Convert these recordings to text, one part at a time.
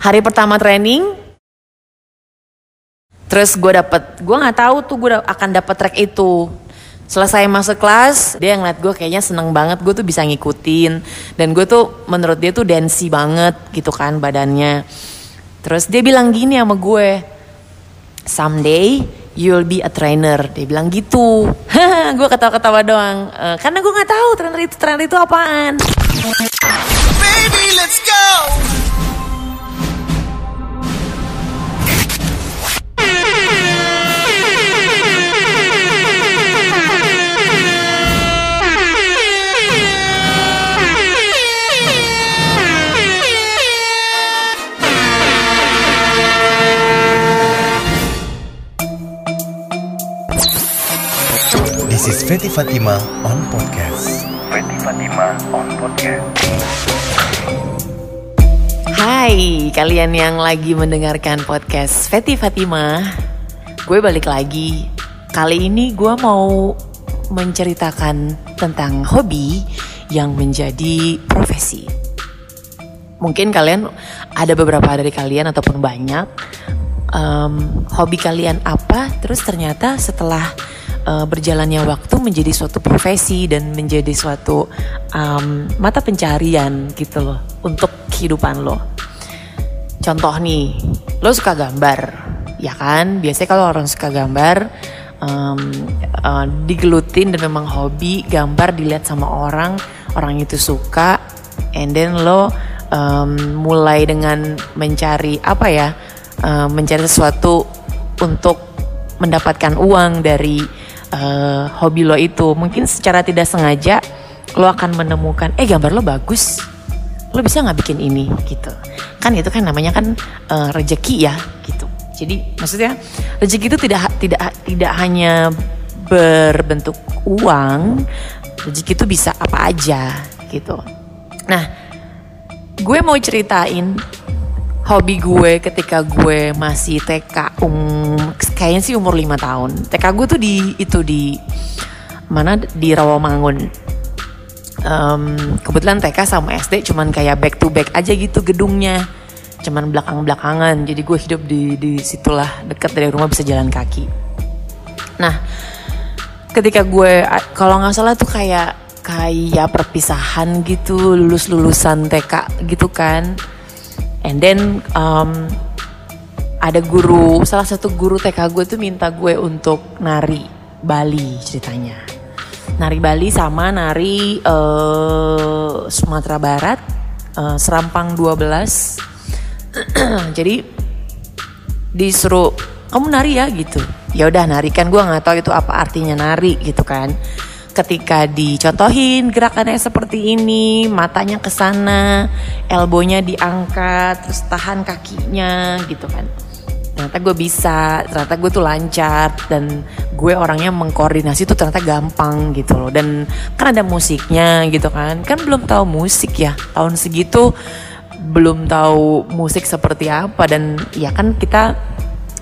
hari pertama training terus gue dapet gue nggak tahu tuh gue akan dapet track itu. Selesai masuk kelas dia ngeliat gue kayaknya seneng banget gue tuh bisa ngikutin. Dan gue tuh menurut dia tuh dancey banget gitu kan badannya. Terus dia bilang gini sama gue someday you'll be a trainer. Dia bilang gitu. Gue ketawa-ketawa doang. Uh, karena gue nggak tahu trainer itu trainer itu apaan. Baby let's go Feti Fatima on podcast. Feti Fatima on podcast. Hai kalian yang lagi mendengarkan podcast Feti Fatima Gue balik lagi Kali ini gue mau menceritakan tentang hobi yang menjadi profesi Mungkin kalian ada beberapa dari kalian ataupun banyak um, Hobi kalian apa Terus ternyata setelah uh, berjalannya waktu menjadi suatu profesi dan menjadi suatu um, mata pencarian gitu loh untuk kehidupan lo. Contoh nih, lo suka gambar, ya kan? Biasanya kalau orang suka gambar, um, uh, digelutin dan memang hobi gambar dilihat sama orang, orang itu suka, and then lo um, mulai dengan mencari apa ya, uh, mencari sesuatu untuk mendapatkan uang dari uh, hobi lo itu. Mungkin secara tidak sengaja lo akan menemukan eh gambar lo bagus. Lo bisa nggak bikin ini? Gitu. Kan itu kan namanya kan uh, rejeki ya gitu. Jadi maksudnya rejeki itu tidak tidak tidak hanya berbentuk uang rezeki itu bisa apa aja gitu. Nah gue mau ceritain hobi gue ketika gue masih TK um kayaknya sih umur 5 tahun. TK gue tuh di itu di mana di Rawamangun. Um, kebetulan TK sama SD cuman kayak back to back aja gitu gedungnya. Cuman belakang-belakangan. Jadi gue hidup di di situlah dekat dari rumah bisa jalan kaki. Nah, ketika gue kalau nggak salah tuh kayak kayak perpisahan gitu lulus lulusan TK gitu kan and then um, ada guru salah satu guru TK gue tuh minta gue untuk nari Bali ceritanya. Nari Bali sama nari uh, Sumatera Barat uh, Serampang 12 jadi disuruh kamu nari ya gitu. Ya udah nari kan gue nggak tahu itu apa artinya nari gitu kan ketika dicontohin gerakannya seperti ini, matanya ke sana, elbownya diangkat, terus tahan kakinya gitu kan. Ternyata gue bisa, ternyata gue tuh lancar dan gue orangnya mengkoordinasi tuh ternyata gampang gitu loh. Dan kan ada musiknya gitu kan, kan belum tahu musik ya tahun segitu belum tahu musik seperti apa dan ya kan kita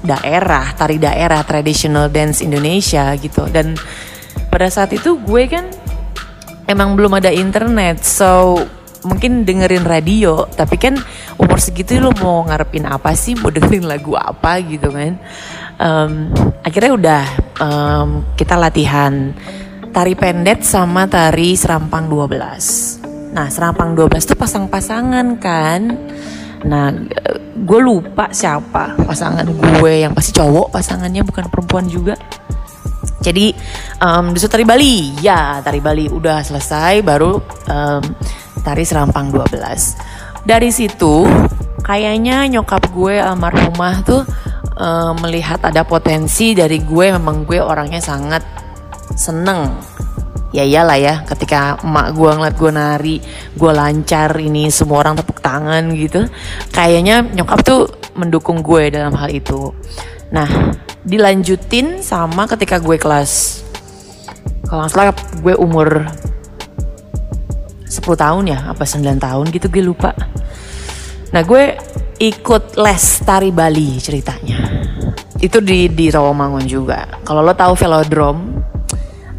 daerah, tari daerah, traditional dance Indonesia gitu dan pada saat itu gue kan emang belum ada internet so mungkin dengerin radio tapi kan umur segitu lo mau ngarepin apa sih mau dengerin lagu apa gitu kan. Um, akhirnya udah um, kita latihan tari pendet sama tari serampang 12 nah serampang 12 tuh pasang-pasangan kan. Nah gue lupa siapa pasangan gue yang pasti cowok pasangannya bukan perempuan juga jadi um, disuruh tari Bali, ya tari Bali udah selesai, baru um, tari Serampang 12. Dari situ kayaknya nyokap gue almarhumah tuh um, melihat ada potensi dari gue, memang gue orangnya sangat seneng. Ya iyalah ya, ketika emak gue ngeliat gue nari, gue lancar ini semua orang tepuk tangan gitu. Kayaknya nyokap tuh mendukung gue dalam hal itu. Nah, dilanjutin sama ketika gue kelas. Kalau nggak salah gue umur 10 tahun ya apa 9 tahun gitu gue lupa. Nah gue ikut les tari Bali ceritanya. Itu di di Rawamangun juga. Kalau lo tahu velodrome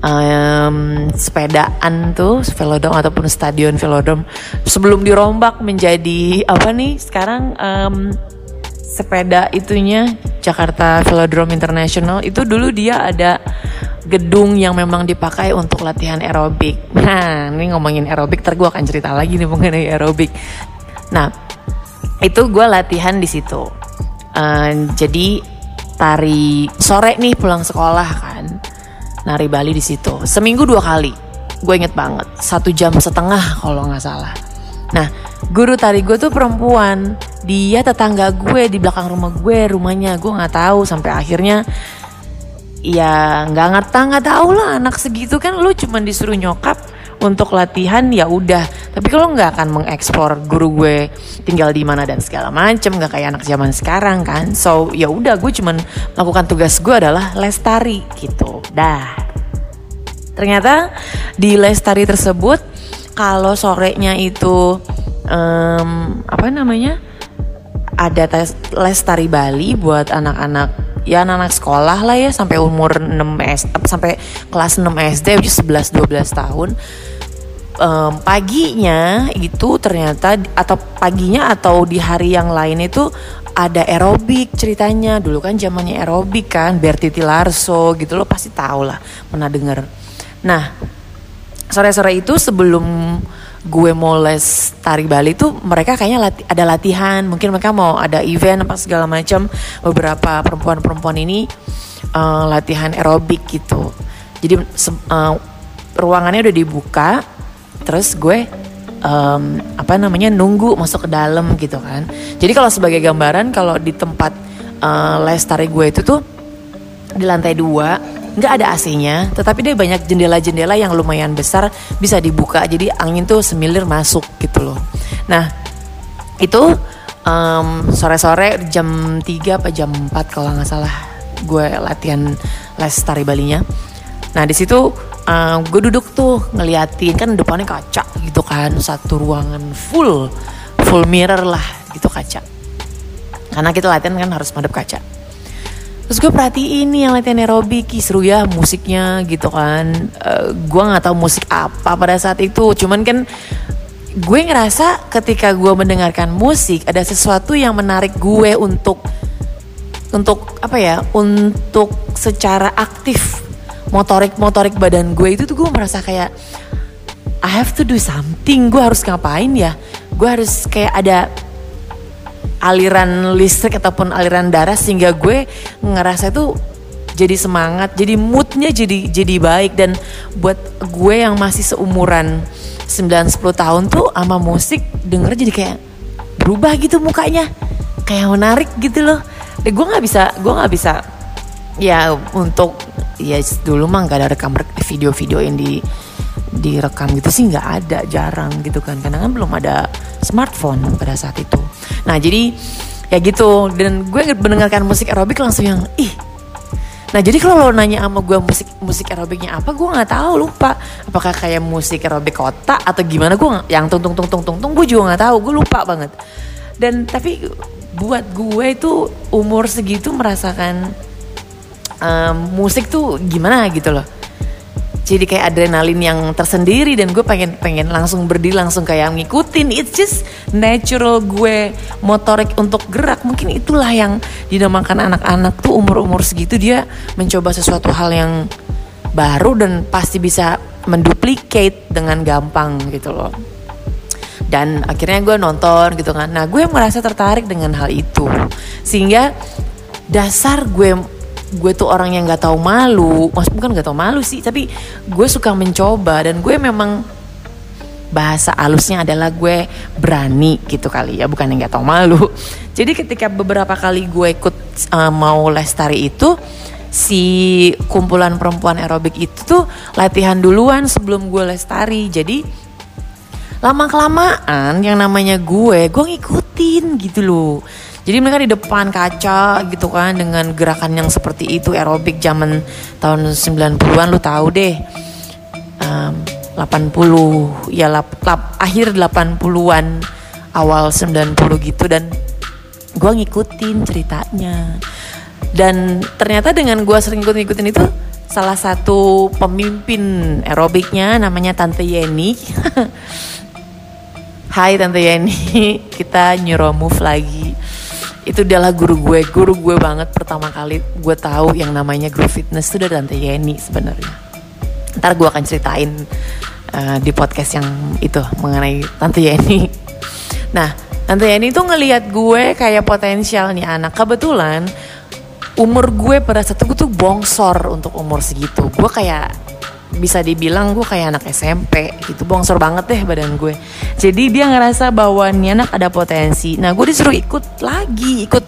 um, sepedaan tuh velodrome ataupun stadion velodrome sebelum dirombak menjadi apa nih sekarang um, sepeda itunya Jakarta Velodrome International itu dulu dia ada gedung yang memang dipakai untuk latihan aerobik. Nah, ini ngomongin aerobik, ter gue akan cerita lagi nih mengenai aerobik. Nah, itu gue latihan di situ. Uh, jadi tari sore nih pulang sekolah kan, nari Bali di situ. Seminggu dua kali, gue inget banget. Satu jam setengah kalau nggak salah. Nah, guru tari gue tuh perempuan. Dia tetangga gue di belakang rumah gue, rumahnya. Gue nggak tahu sampai akhirnya ya nggak ngerti nggak tahu lah anak segitu kan. Lu cuma disuruh nyokap untuk latihan ya udah. Tapi kalau nggak akan mengeksplor guru gue tinggal di mana dan segala macem nggak kayak anak zaman sekarang kan. So ya udah gue cuman melakukan tugas gue adalah lestari gitu. Dah. Ternyata di lestari tersebut kalau sorenya itu um, apa namanya? Ada tes lestari Bali buat anak-anak ya anak-anak sekolah lah ya sampai umur 6 S sampai kelas 6 SD which 11 12 tahun. Um, paginya itu ternyata atau paginya atau di hari yang lain itu ada aerobik ceritanya. Dulu kan zamannya aerobik kan Bertiti Larso gitu lo pasti tahu lah pernah denger. Nah sore-sore itu sebelum gue mau les tari Bali tuh mereka kayaknya lati ada latihan mungkin mereka mau ada event apa segala macam. Beberapa perempuan-perempuan ini uh, latihan aerobik gitu. Jadi uh, ruangannya udah dibuka terus gue um, apa namanya nunggu masuk ke dalam gitu kan. Jadi kalau sebagai gambaran kalau di tempat uh, les tari gue itu tuh di lantai dua nggak ada AC-nya, tetapi dia banyak jendela-jendela yang lumayan besar bisa dibuka, jadi angin tuh semilir masuk gitu loh. Nah itu um, sore-sore jam 3 apa jam 4 kalau nggak salah gue latihan les tari Balinya. Nah di situ um, gue duduk tuh ngeliatin kan depannya kaca gitu kan satu ruangan full full mirror lah gitu kaca. Karena kita latihan kan harus madep kaca terus gue perhatiin nih yang latihan aerobik seru ya musiknya gitu kan. Uh, gue nggak tahu musik apa pada saat itu. Cuman kan gue ngerasa ketika gue mendengarkan musik ada sesuatu yang menarik gue untuk untuk apa ya untuk secara aktif motorik motorik badan gue itu tuh gue merasa kayak I have to do something gue harus ngapain ya? Gue harus kayak ada aliran listrik ataupun aliran darah sehingga gue ngerasa itu jadi semangat, jadi moodnya jadi jadi baik dan buat gue yang masih seumuran 9-10 tahun tuh sama musik denger jadi kayak berubah gitu mukanya kayak menarik gitu loh. Dan gue nggak bisa gue nggak bisa ya untuk ya dulu mah nggak ada rekam video-video yang di direkam gitu sih nggak ada jarang gitu kan karena kan belum ada smartphone pada saat itu nah jadi ya gitu dan gue mendengarkan musik aerobik langsung yang ih Nah jadi kalau lo nanya sama gue musik musik aerobiknya apa, gue nggak tahu lupa. Apakah kayak musik aerobik kota atau gimana? Gue yang tung tung tung tung tung tung, gue juga nggak tahu. Gue lupa banget. Dan tapi buat gue itu umur segitu merasakan um, musik tuh gimana gitu loh jadi kayak adrenalin yang tersendiri dan gue pengen pengen langsung berdiri langsung kayak ngikutin. It's just natural gue motorik untuk gerak. Mungkin itulah yang dinamakan anak-anak tuh umur-umur segitu dia mencoba sesuatu hal yang baru dan pasti bisa menduplicate dengan gampang gitu loh. Dan akhirnya gue nonton gitu kan. Nah gue merasa tertarik dengan hal itu. Sehingga dasar gue gue tuh orang yang nggak tahu malu. Maksud bukan nggak tahu malu sih tapi gue suka mencoba dan gue memang bahasa alusnya adalah gue berani gitu kali ya bukan yang nggak tahu malu. Jadi ketika beberapa kali gue ikut uh, mau lestari itu si kumpulan perempuan aerobik itu tuh latihan duluan sebelum gue lestari. Jadi lama kelamaan yang namanya gue gue ngikutin gitu loh jadi mereka di depan kaca gitu kan dengan gerakan yang seperti itu aerobik zaman tahun 90-an lu tahu deh. Um, 80 ya lap, lap, akhir 80-an awal 90 gitu dan gue ngikutin ceritanya dan ternyata dengan gue sering ikut ngikutin itu salah satu pemimpin aerobiknya namanya Tante Yeni. Hai Tante Yeni, kita nyuruh move lagi. Itu adalah guru gue, guru gue banget pertama kali gue tahu yang namanya guru fitness itu dari Tante Yeni sebenarnya. Ntar gue akan ceritain uh, di podcast yang itu mengenai Tante Yeni. Nah, Tante Yeni tuh ngelihat gue kayak potensial nih anak. Kebetulan umur gue pada saat itu tuh bongsor untuk umur segitu gue kayak bisa dibilang gue kayak anak SMP gitu bongsor banget deh badan gue. Jadi dia ngerasa bahwa nih anak ada potensi. Nah gue disuruh ikut lagi ikut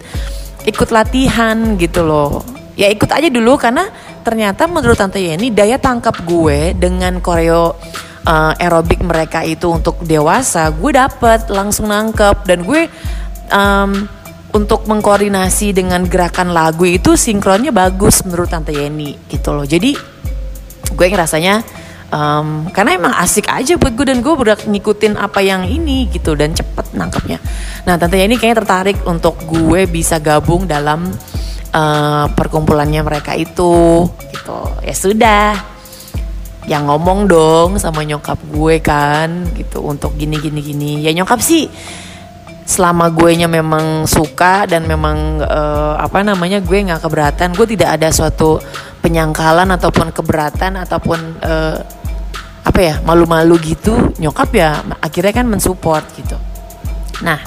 ikut latihan gitu loh. Ya ikut aja dulu karena ternyata menurut tante Yeni daya tangkap gue dengan koreo uh, aerobik mereka itu untuk dewasa gue dapet langsung nangkep. Dan gue um, untuk mengkoordinasi dengan gerakan lagu itu sinkronnya bagus menurut Tante Yeni gitu loh. Jadi gue ngerasanya um, karena emang asik aja buat gue dan gue udah ngikutin apa yang ini gitu dan cepet nangkepnya. Nah Tante Yeni kayaknya tertarik untuk gue bisa gabung dalam uh, perkumpulannya mereka itu gitu. Ya sudah, yang ngomong dong sama nyokap gue kan gitu untuk gini gini gini. Ya nyokap sih selama gue nya memang suka dan memang uh, apa namanya gue nggak keberatan gue tidak ada suatu penyangkalan ataupun keberatan ataupun uh, apa ya malu-malu gitu nyokap ya akhirnya kan mensupport gitu. Nah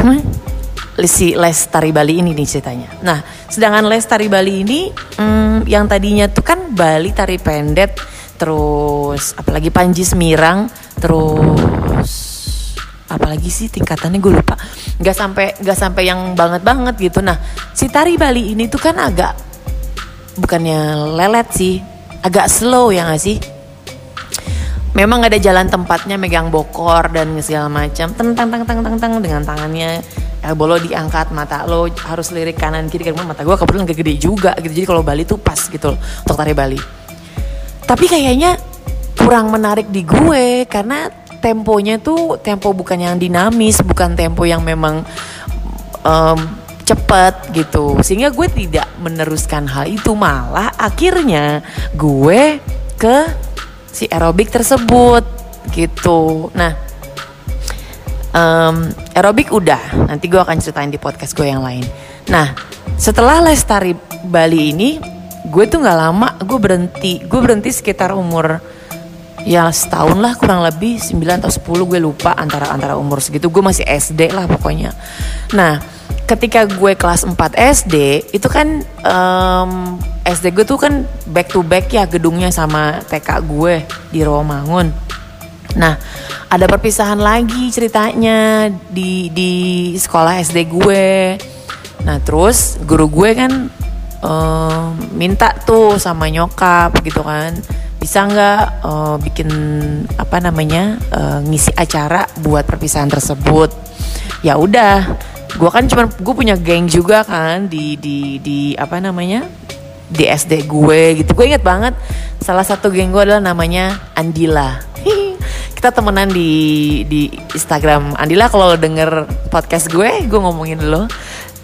hmm, si les tari Bali ini nih ceritanya. Nah sedangkan les tari Bali ini hmm, yang tadinya tuh kan Bali tari pendet terus apalagi Panji Semirang terus apalagi sih tingkatannya gue lupa. Nggak sampai nggak sampai yang banget banget gitu. Nah si tari Bali ini tuh kan agak bukannya lelet sih agak slow ya gak sih? Memang ada jalan tempatnya megang bokor dan segala macam. Tentang tang tang tang tang dengan tangannya. Elbow lo diangkat mata lo harus lirik kanan kiri karena mata gue kebetulan gede juga gitu. Jadi kalau Bali tuh pas gitu loh untuk tari Bali. Tapi kayaknya kurang menarik di gue karena temponya tuh tempo bukan yang dinamis, bukan tempo yang memang um, cepat gitu. Sehingga gue tidak meneruskan hal itu, malah akhirnya gue ke si aerobik tersebut gitu. Nah, um, aerobik udah, nanti gue akan ceritain di podcast gue yang lain. Nah, setelah lestari Bali ini, gue tuh nggak lama, gue berhenti, gue berhenti sekitar umur ya setahun lah kurang lebih 9 atau 10 gue lupa antara antara umur segitu gue masih SD lah pokoknya nah ketika gue kelas 4 SD itu kan um, SD gue tuh kan back to back ya gedungnya sama TK gue di Romangun nah ada perpisahan lagi ceritanya di di sekolah SD gue. Nah terus guru gue kan um, minta tuh sama nyokap gitu kan bisa nggak uh, bikin apa namanya uh, ngisi acara buat perpisahan tersebut? Ya udah gue kan cuma gue punya geng juga kan di di di apa namanya? Di SD gue gitu. Gue inget banget salah satu geng gue adalah namanya Andila. Kita temenan di di Instagram Andila. Kalau denger podcast gue gue ngomongin dulu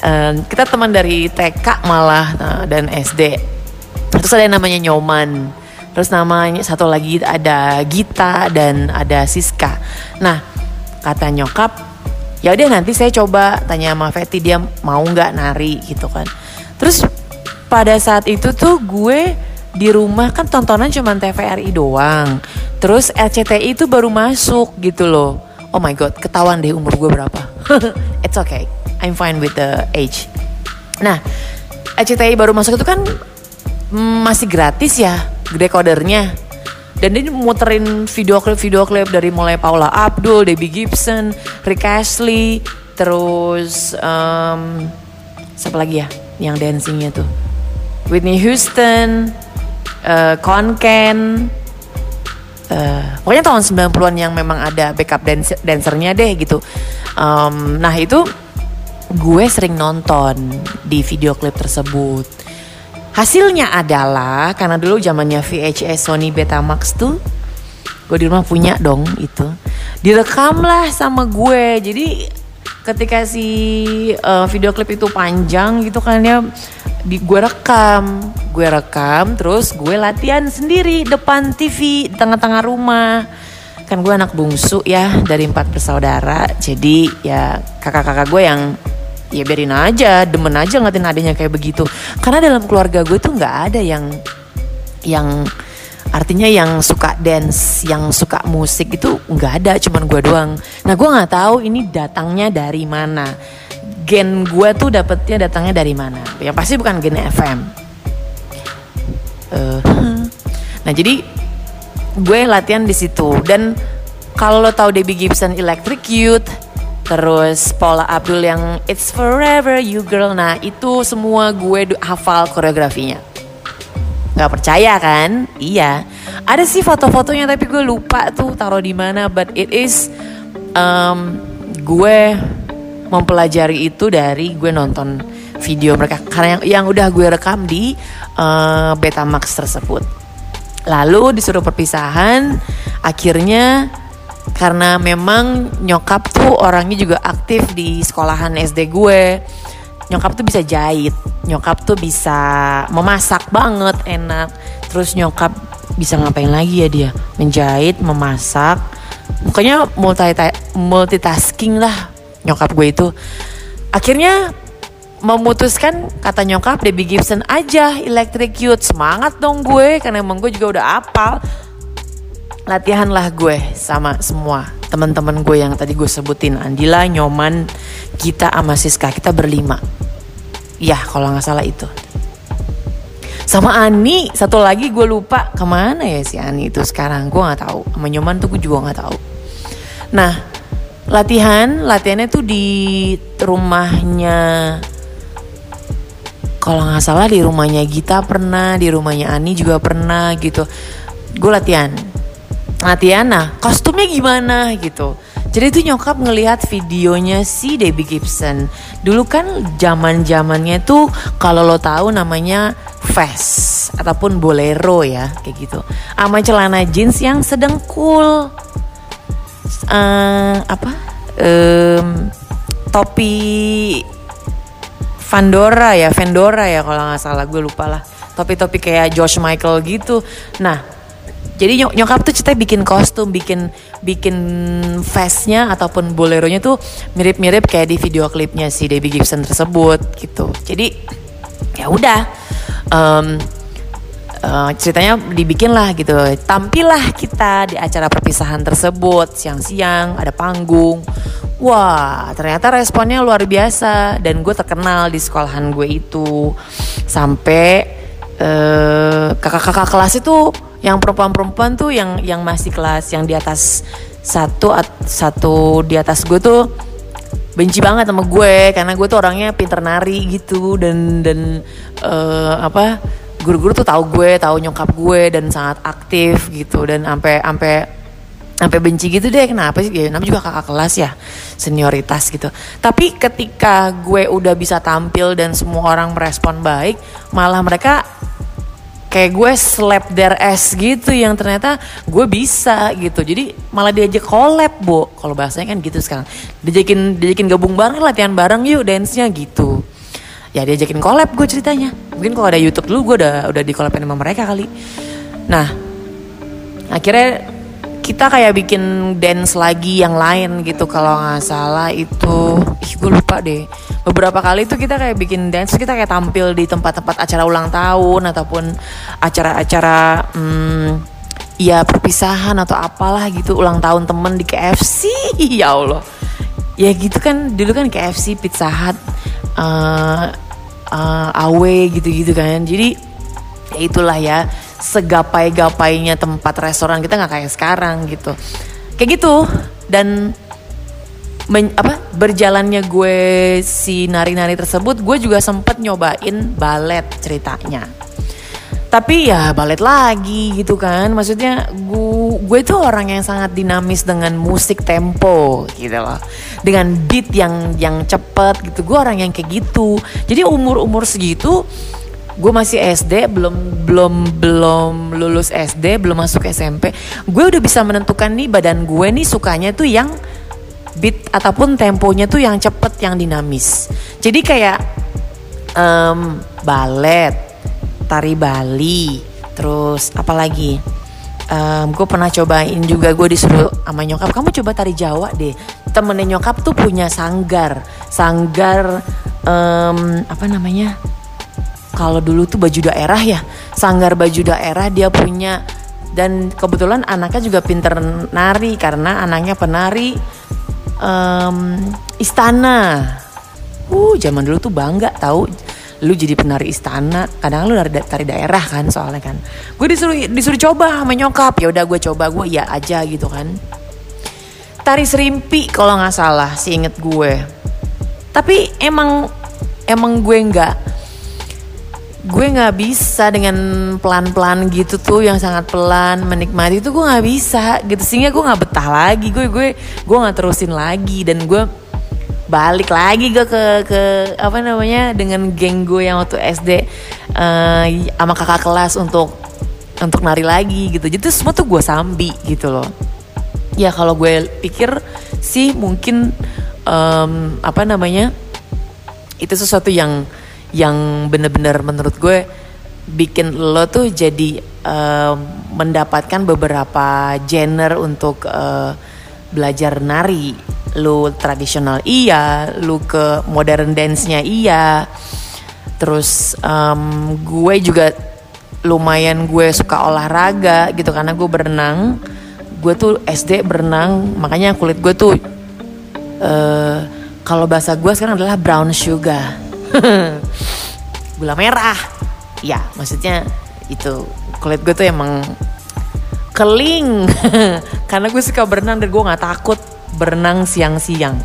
uh, kita teman dari TK malah uh, dan SD terus ada yang namanya Nyoman. Terus namanya satu lagi ada Gita dan ada Siska. Nah, kata nyokap, ya udah nanti saya coba tanya sama Fetty dia mau nggak nari gitu kan. Terus pada saat itu tuh gue di rumah kan tontonan cuma TVRI doang. Terus RCTI itu baru masuk gitu loh. Oh my god, ketahuan deh umur gue berapa. It's okay, I'm fine with the age. Nah, RCTI baru masuk itu kan masih gratis ya decodernya dan dia muterin video klip video klip dari mulai Paula Abdul, Debbie Gibson, Rick Astley, terus um, siapa lagi ya yang dancingnya tuh Whitney Houston, uh, Konken, uh, pokoknya tahun 90-an yang memang ada backup dancer dancernya deh gitu. Um, nah itu gue sering nonton di video klip tersebut Hasilnya adalah karena dulu zamannya VHS Sony Betamax tuh gue di rumah punya dong itu. Direkam lah sama gue. Jadi ketika si uh, video klip itu panjang gitu kan ya di gue rekam. Gue rekam terus gue latihan sendiri depan TV tengah-tengah rumah. Kan gue anak bungsu ya dari empat bersaudara. Jadi ya kakak-kakak gue yang ya biarin aja demen aja ngeliatin adanya kayak begitu. Karena dalam keluarga gue tuh nggak ada yang yang artinya yang suka dance yang suka musik itu nggak ada cuman gue doang. Nah gue nggak tahu ini datangnya dari mana. Gen gue tuh dapetnya datangnya dari mana. Yang pasti bukan gen FM uh, eh, nah jadi gue latihan di situ. Dan kalau lo tahu Debbie Gibson Electric Youth terus Paula Abdul yang It's Forever You Girl nah itu semua gue hafal koreografinya nggak percaya kan? Iya. Ada sih foto-fotonya tapi gue lupa tuh taruh di mana but it is um, gue mempelajari itu dari gue nonton video mereka. Karena yang, yang udah gue rekam di uh, Betamax tersebut. Lalu disuruh perpisahan akhirnya karena memang nyokap tuh orangnya juga aktif di sekolahan SD gue nyokap tuh bisa jahit nyokap tuh bisa memasak banget enak. Terus nyokap bisa ngapain lagi ya dia? Menjahit memasak. Pokoknya multi multitasking lah nyokap gue itu. Akhirnya memutuskan kata nyokap Debbie Gibson aja Electric Youth. Semangat dong gue karena emang gue juga udah apal. Latihan lah gue sama semua teman-teman gue yang tadi gue sebutin Andila, Nyoman, kita sama Siska kita berlima. Ya kalau nggak salah itu. Sama Ani satu lagi gue lupa ke mana ya si Ani itu sekarang gue nggak tahu. Sama Nyoman tuh gue juga nggak tahu. Nah latihan latihannya tuh di rumahnya kalau nggak salah di rumahnya Gita pernah di rumahnya Ani juga pernah gitu gue latihan latihan nah kostumnya gimana gitu jadi itu nyokap ngelihat videonya si Debbie Gibson. Dulu kan zaman zamannya tuh kalau lo tahu namanya fast ataupun bolero ya kayak gitu. Sama celana jeans yang sedang cool. Uh, apa? Um, topi Vandora ya Vendora ya kalau nggak salah gue lupa lah. Topi-topi kayak George Michael gitu. Nah jadi nyok nyokap tuh cerita bikin kostum, bikin bikin face-nya ataupun boleronya tuh mirip-mirip kayak di video klipnya si Debbie Gibson tersebut gitu. Jadi ya udah um, uh, ceritanya dibikin lah gitu. Tampillah kita di acara perpisahan tersebut siang-siang ada panggung. Wah, ternyata responnya luar biasa dan gue terkenal di sekolahan gue itu sampai uh, kakak-kakak kelas itu yang perempuan-perempuan tuh yang yang masih kelas yang di atas satu satu di atas gue tuh benci banget sama gue. Karena gue tuh orangnya pinter nari gitu dan dan uh, apa guru-guru tuh tahu gue tahu nyokap gue dan sangat aktif gitu. Dan sampai sampai sampai benci gitu deh. Kenapa sih? Ya namanya juga kakak kelas ya? Senioritas gitu. Tapi ketika gue udah bisa tampil dan semua orang merespon baik malah mereka kayak gue slap their ass gitu yang ternyata gue bisa gitu. Jadi malah diajak collab bu kalau bahasanya kan gitu sekarang. Diajakin diajakin gabung bareng latihan bareng yuk dance nya gitu. Ya diajakin collab gue ceritanya. Mungkin kalau ada YouTube dulu gue udah udah di collabin sama mereka kali. Nah akhirnya kita kayak bikin dance lagi yang lain gitu kalau nggak salah itu. Ih gue lupa deh. Beberapa kali itu kita kayak bikin dance kita kayak tampil di tempat-tempat acara ulang tahun ataupun acara-acara hmm, ya perpisahan atau apalah gitu ulang tahun temen di KFC ya Allah. Ya gitu kan dulu kan KFC Pizza Hut uh, uh, AW gitu-gitu kan. Jadi ya itulah ya segapai-gapainya tempat restoran kita nggak kayak sekarang gitu. Kayak gitu. Dan men, apa berjalannya gue si nari-nari tersebut gue juga sempet nyobain balet ceritanya. Tapi ya balet lagi gitu kan. Maksudnya gue gue tuh orang yang sangat dinamis dengan musik tempo gitu loh. Dengan beat yang yang cepet gitu. Gue orang yang kayak gitu. Jadi umur umur segitu gue masih SD belum belum belum lulus SD belum masuk SMP gue udah bisa menentukan nih badan gue nih sukanya tuh yang beat ataupun temponya tuh yang cepet yang dinamis. Jadi kayak um, balet, tari Bali, terus apa lagi? Um, gue pernah cobain juga gue disuruh sama nyokap kamu coba tari Jawa deh. Temennya nyokap tuh punya sanggar sanggar um, apa namanya kalau dulu tuh baju daerah ya sanggar baju daerah dia punya. Dan kebetulan anaknya juga pinter nari karena anaknya penari um, istana. Uh, zaman dulu tuh bangga tahu lu jadi penari istana. Kadang lu dari tari daerah kan soalnya kan. Gue disuruh disuruh coba sama nyokap. Ya udah gue coba gue ya aja gitu kan. Tari serimpi kalau nggak salah sih inget gue. Tapi emang emang gue nggak gue nggak bisa dengan pelan-pelan gitu tuh yang sangat pelan menikmati itu gue nggak bisa gitu. Sehingga gue nggak betah lagi gue gue gue nggak terusin lagi. Dan gue balik lagi gue ke ke apa namanya dengan geng gue yang waktu SD uh, eh, sama kakak kelas untuk untuk nari lagi gitu. Jadi semua tuh gue sambi gitu loh. Ya kalau gue pikir sih mungkin um, apa namanya itu sesuatu yang yang bener-bener menurut gue bikin lo tuh jadi uh, mendapatkan beberapa genre untuk uh, belajar nari. Lu tradisional iya lu ke modern dance-nya iya. Terus um, gue juga lumayan gue suka olahraga gitu karena gue berenang. Gue tuh SD berenang makanya kulit gue tuh uh, kalau bahasa gue sekarang adalah brown sugar gula merah. Ya maksudnya itu kulit gue tuh emang keling. Karena gue suka berenang dan gue nggak takut berenang siang-siang.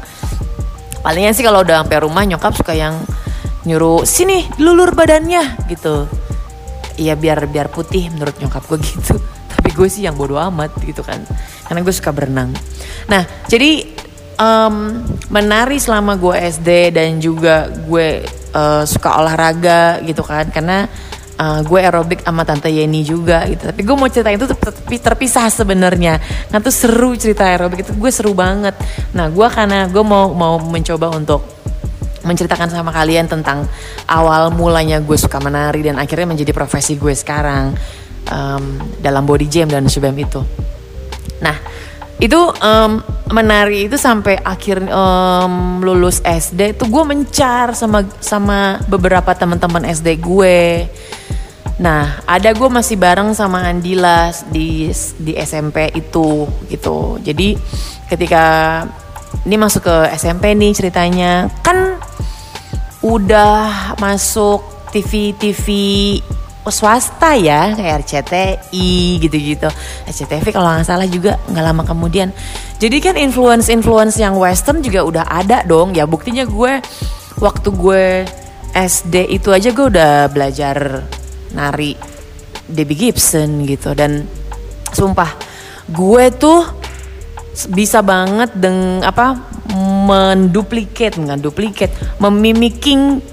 Palingnya sih kalau udah sampai rumah nyokap suka yang nyuruh sini lulur badannya gitu. Iya biar biar putih menurut nyokap gue gitu. Tapi gue sih yang bodoh amat gitu kan. Karena gue suka berenang. Nah jadi um, menari selama gue SD dan juga gue uh, suka olahraga gitu kan. Karena uh, gue aerobik sama tante Yeni juga gitu. Tapi gue mau ceritain itu terpisah sebenarnya. Kan tuh seru cerita aerobik itu. Gue seru banget. Nah gue karena gue mau mau mencoba untuk menceritakan sama kalian tentang awal mulanya gue suka menari dan akhirnya menjadi profesi gue sekarang um, dalam body jam dan subem itu. Nah itu um, menari itu sampai akhir um, lulus SD tuh gue mencar sama sama beberapa teman-teman SD gue. Nah, ada gue masih bareng sama Andila di di SMP itu gitu. Jadi ketika ini masuk ke SMP nih ceritanya, kan udah masuk TV TV swasta ya kayak RCTI gitu-gitu. RCTV kalau nggak salah juga nggak lama kemudian. Jadi kan influence-influence yang western juga udah ada dong. Ya buktinya gue waktu gue SD itu aja gue udah belajar nari Debbie Gibson gitu. Dan sumpah gue tuh bisa banget dengan apa menduplikat nggak duplikat memimiking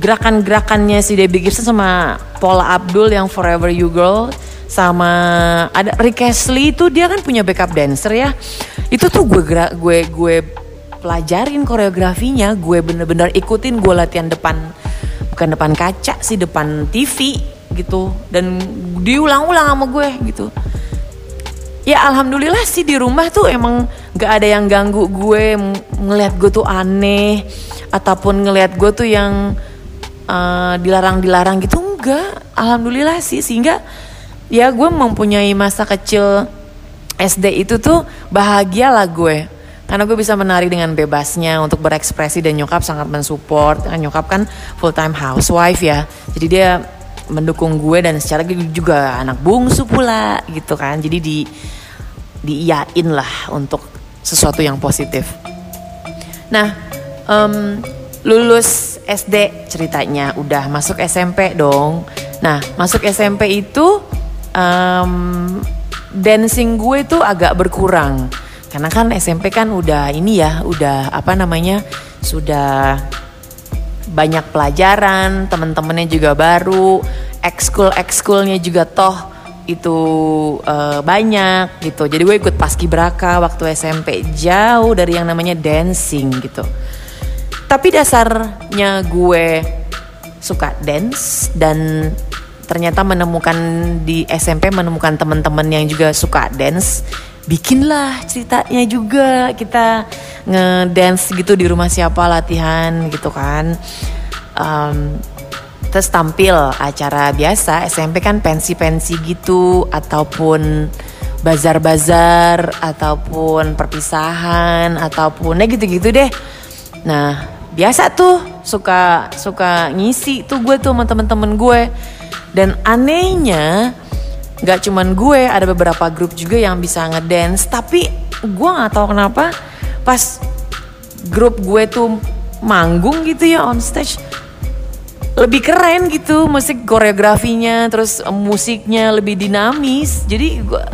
gerakan-gerakannya si Debbie Gibson sama Paula Abdul yang Forever You Girl sama ada Rick Astley itu dia kan punya backup dancer ya. Itu tuh gue gue gue pelajarin koreografinya gue bener-bener ikutin gue latihan depan bukan depan kaca sih depan TV gitu. Dan diulang-ulang sama gue gitu. Ya alhamdulillah sih di rumah tuh emang gak ada yang ganggu gue ngelihat gue tuh aneh ataupun ngelihat gue tuh yang uh, dilarang-dilarang gitu enggak. Alhamdulillah sih sehingga ya gue mempunyai masa kecil SD itu tuh bahagia lah gue. Karena gue bisa menari dengan bebasnya untuk berekspresi dan nyokap sangat mensupport. Kan nyokap kan full time housewife ya. Jadi dia mendukung gue dan secara juga anak bungsu pula gitu kan. Jadi di diiyain lah untuk sesuatu yang positif. Nah um, lulus SD ceritanya. Udah masuk SMP dong. Nah masuk SMP itu um, dancing gue tuh agak berkurang. Karena kan SMP kan udah ini ya udah apa namanya sudah banyak pelajaran temen-temennya juga baru ekskul ekskulnya juga toh itu uh, banyak gitu. Jadi gue ikut paskibraka waktu SMP jauh dari yang namanya dancing gitu tapi dasarnya gue suka dance dan ternyata menemukan di SMP menemukan teman-teman yang juga suka dance bikinlah ceritanya juga. Kita ngedance gitu di rumah siapa latihan gitu kan. Um, terus tampil acara biasa SMP kan pensi-pensi gitu ataupun bazar-bazar ataupun perpisahan ataupun ya gitu-gitu deh. Nah biasa tuh suka suka ngisi tuh gue tuh sama temen-temen gue. Dan anehnya nggak cuman gue ada beberapa grup juga yang bisa ngedance. Tapi gue nggak tahu kenapa pas grup gue tuh manggung gitu ya on stage lebih keren gitu musik koreografinya terus musiknya lebih dinamis. Jadi gue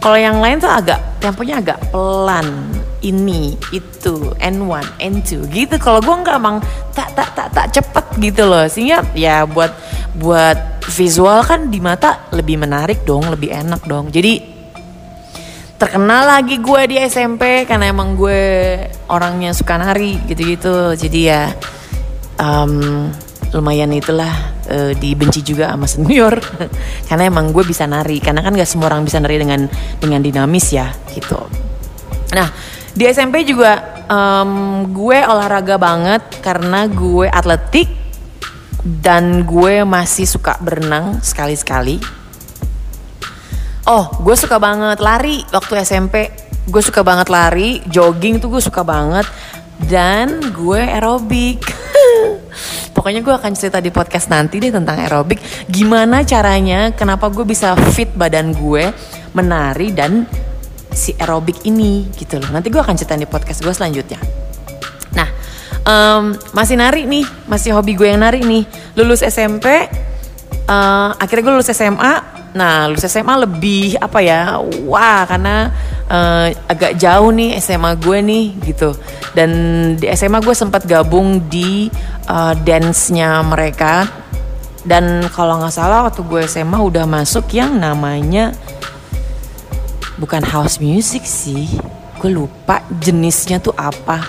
kalau yang lain tuh agak temponya agak pelan. Ini itu N1 N2 gitu. Kalau gue nggak emang tak tak tak tak cepet gitu loh. Sehingga ya buat buat visual kan di mata lebih menarik dong lebih enak dong. Jadi terkenal lagi gue di SMP karena emang gue orangnya suka nari gitu-gitu. Jadi ya um, lumayan itulah uh, dibenci juga sama senior. Karena emang gue bisa nari karena kan gak semua orang bisa nari dengan dengan dinamis ya gitu. Nah di SMP juga um, gue olahraga banget karena gue atletik dan gue masih suka berenang sekali-sekali. Oh gue suka banget lari waktu SMP gue suka banget lari jogging tuh gue suka banget. Dan gue aerobik Pokoknya gue akan cerita di podcast nanti deh tentang aerobik. Gimana caranya, kenapa gue bisa fit badan gue menari dan si aerobik ini gitu loh. Nanti gue akan cerita di podcast gue selanjutnya. Nah, um, masih nari nih, masih hobi gue yang nari nih. Lulus SMP, uh, akhirnya gue lulus SMA Nah, lulus SMA lebih apa ya? Wah, karena uh, agak jauh nih SMA gue nih gitu. Dan di SMA gue sempat gabung di uh, dance-nya mereka. Dan kalau nggak salah waktu gue SMA udah masuk yang namanya bukan house music sih. Gue lupa jenisnya tuh apa.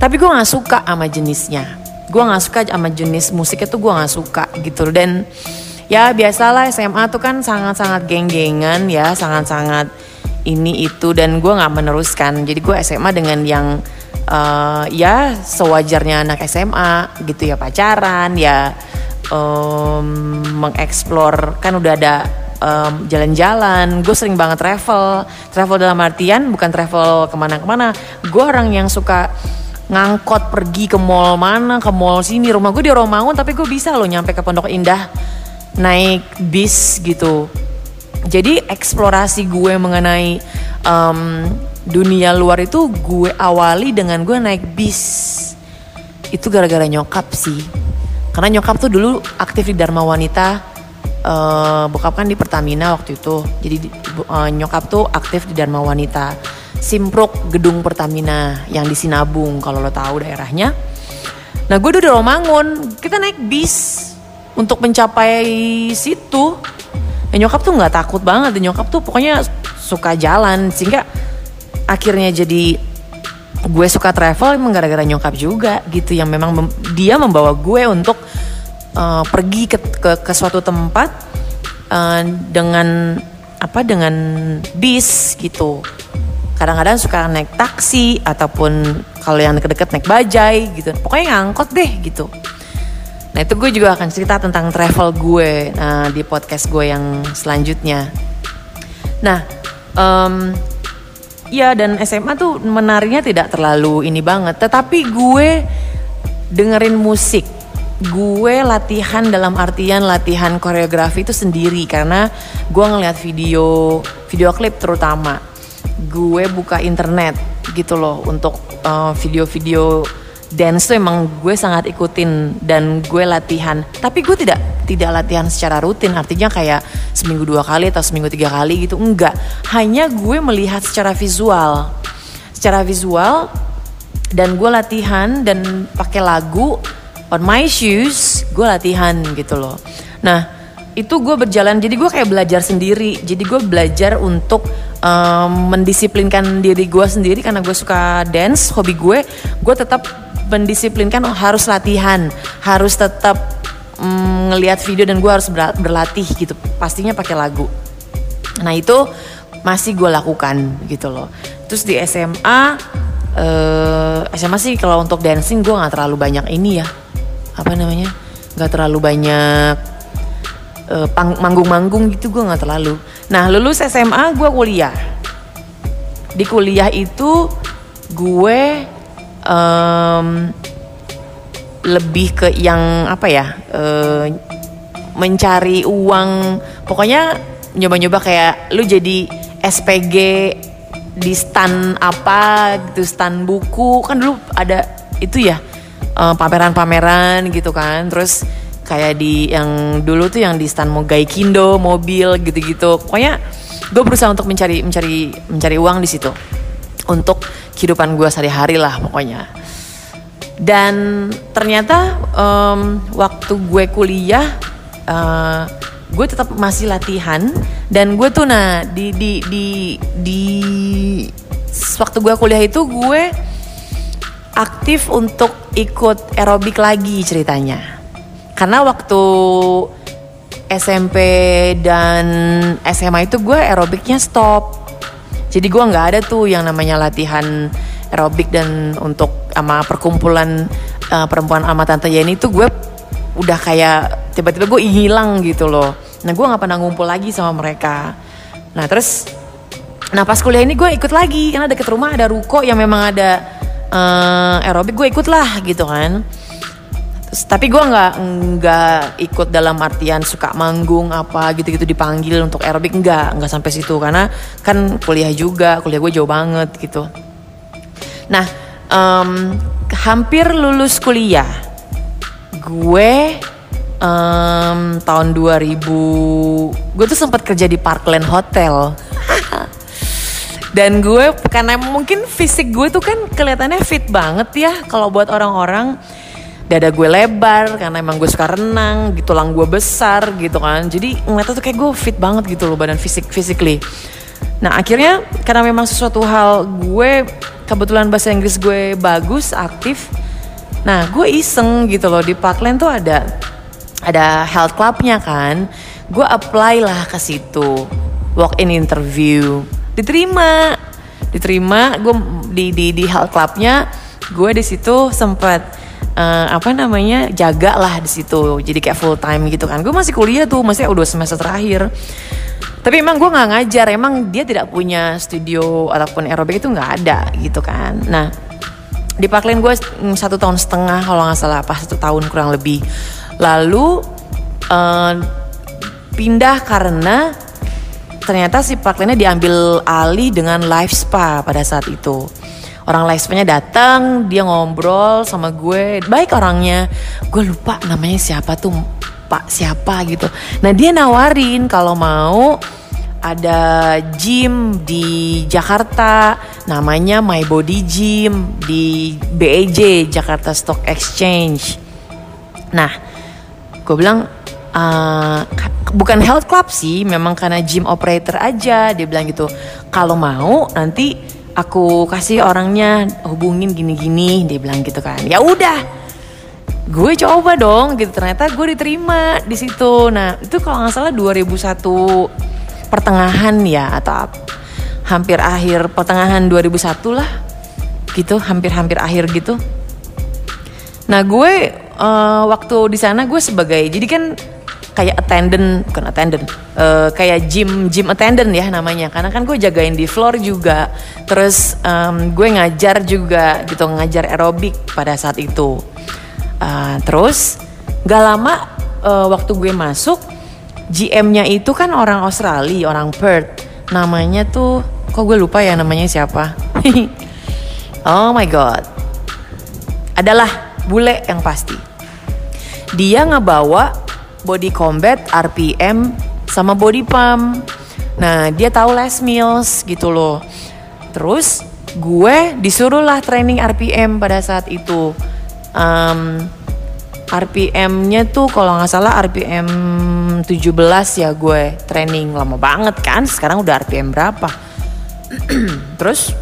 Tapi gue nggak suka sama jenisnya. Gue nggak suka sama jenis musiknya tuh gue nggak suka gitu. Dan ya biasalah SMA tuh kan sangat-sangat geng-gengan ya sangat-sangat ini itu dan gue nggak meneruskan. Jadi gue SMA dengan yang uh, ya sewajarnya anak SMA gitu ya pacaran ya um, mengeksplor kan udah ada um, jalan-jalan. Gue sering banget travel. Travel dalam artian bukan travel ke mana-kemana. Gue orang yang suka ngangkot pergi ke mall mana ke mall sini. Rumah gue di Romangun tapi gue bisa loh nyampe ke Pondok Indah naik bis gitu. Jadi eksplorasi gue mengenai um, dunia luar itu gue awali dengan gue naik bis. Itu gara-gara nyokap sih. Karena nyokap tuh dulu aktif di Dharma Wanita. Uh, bokap kan di Pertamina waktu itu. Jadi uh, nyokap tuh aktif di Dharma Wanita. Simpruk gedung Pertamina yang di Sinabung kalau lo tahu daerahnya. Nah gue udah Romangun, kita naik bis untuk mencapai situ ya nyokap tuh nggak takut banget. Dan nyokap tuh pokoknya suka jalan sehingga akhirnya jadi gue suka travel emang gara-gara nyokap juga gitu yang memang mem dia membawa gue untuk uh, pergi ke, ke ke suatu tempat uh, dengan apa dengan bis gitu. Kadang-kadang suka naik taksi ataupun kalau yang deket-deket naik bajai gitu. Pokoknya ngangkot deh gitu Nah itu gue juga akan cerita tentang travel gue nah, di podcast gue yang selanjutnya. Nah, um, ya dan SMA tuh menarinya tidak terlalu ini banget. Tetapi gue dengerin musik. Gue latihan dalam artian latihan koreografi itu sendiri karena gue ngeliat video video klip terutama. Gue buka internet gitu loh untuk uh, video-video dance tuh emang gue sangat ikutin dan gue latihan. Tapi gue tidak tidak latihan secara rutin. Artinya kayak seminggu dua kali atau seminggu tiga kali gitu. Enggak. Hanya gue melihat secara visual. Secara visual dan gue latihan dan pakai lagu on my shoes gue latihan gitu loh. Nah itu gue berjalan. Jadi gue kayak belajar sendiri. Jadi gue belajar untuk um, mendisiplinkan diri gue sendiri. Karena gue suka dance hobi gue gue tetap mendisiplinkan oh, harus latihan, harus tetap mm, ngelihat video dan gue harus berlatih gitu pastinya pakai lagu. Nah itu masih gue lakukan gitu loh. Terus di SMA uh, SMA sih kalau untuk dancing gue nggak terlalu banyak ini ya apa namanya nggak terlalu banyak uh, manggung-manggung gitu gue nggak terlalu. Nah lulus SMA gue kuliah. Di kuliah itu gue um, lebih ke yang apa ya uh, mencari uang. Pokoknya nyoba-nyoba kayak lu jadi SPG di stand apa gitu stand buku. Kan dulu ada itu ya eh, pameran-pameran gitu kan. Terus kayak di yang dulu tuh yang di stand mau Kindo mobil gitu-gitu. Pokoknya gue berusaha untuk mencari mencari mencari uang di situ untuk kehidupan gue sehari-hari lah pokoknya. Dan ternyata um, waktu gue kuliah uh, gue tetap masih latihan. Dan gue tuh nah di di di di waktu gue kuliah itu gue aktif untuk ikut aerobik lagi ceritanya. Karena waktu SMP dan SMA itu gue aerobiknya stop jadi gue nggak ada tuh yang namanya latihan aerobik dan untuk sama perkumpulan uh, perempuan sama tante Yeni itu gue udah kayak tiba-tiba gue hilang gitu loh. Nah gue nggak pernah ngumpul lagi sama mereka. Nah terus nah pas kuliah ini gue ikut lagi. Karena deket rumah ada ruko yang memang ada uh, aerobik gue ikut lah gitu kan tapi gue nggak nggak ikut dalam artian suka manggung apa gitu-gitu dipanggil untuk aerobik nggak nggak sampai situ. Karena kan kuliah juga kuliah gue jauh banget gitu. Nah um, hampir lulus kuliah gue um, tahun 2000 gue tuh sempat kerja di Parkland Hotel. Dan gue karena mungkin fisik gue tuh kan kelihatannya fit banget ya kalau buat orang-orang dada gue lebar karena emang gue suka renang gitu lang gue besar gitu kan. Jadi ngeliatnya tuh kayak gue fit banget gitu loh badan fisik physically. Nah akhirnya karena memang sesuatu hal gue kebetulan bahasa Inggris gue bagus aktif nah gue iseng gitu loh. Di Parkland tuh ada ada health clubnya kan. Gue apply lah ke situ. Walk in interview. Diterima. Diterima gue di di di health clubnya gue di situ sempat uh, apa namanya jaga lah di situ. Jadi kayak full time gitu kan. Gue masih kuliah tuh masih udah semester terakhir. Tapi emang gue nggak ngajar. Emang dia tidak punya studio ataupun aerobik itu nggak ada gitu kan. Nah di Parkland gue satu tahun setengah kalau nggak salah pas satu tahun kurang lebih. Lalu uh, pindah karena ternyata si Parklandnya diambil alih dengan live spa pada saat itu orang live spa-nya datang dia ngobrol sama gue. Baik orangnya. Gue lupa namanya siapa tuh pak siapa gitu. Nah dia nawarin kalau mau ada gym di Jakarta. Namanya My Body Gym di BEJ Jakarta Stock Exchange. Nah gue bilang uh, bukan health club sih memang karena gym operator aja dia bilang gitu. Kalau mau nanti aku kasih orangnya hubungin gini-gini dia bilang gitu kan. Ya udah gue coba dong gitu. Ternyata gue diterima di situ. Nah itu kalau nggak salah 2001 pertengahan ya atau hampir akhir pertengahan 2001 lah gitu. Hampir-hampir akhir gitu. Nah gue uh, waktu di sana gue sebagai jadi kan kayak attendant bukan attendant uh, kayak gym gym attendant ya namanya karena kan gue jagain di floor juga terus um, gue ngajar juga gitu ngajar aerobik pada saat itu Uh, terus gak lama uh, waktu gue masuk GM-nya itu kan orang Australia, orang Perth. Namanya tuh kok gue lupa ya namanya siapa. oh my god. Adalah bule yang pasti. Dia ngebawa body combat, RPM sama body pump. Nah, dia tahu Les Mills gitu loh. Terus gue disuruh lah training RPM pada saat itu um, RPM-nya tuh kalau nggak salah RPM 17 ya gue training lama banget kan sekarang udah RPM berapa terus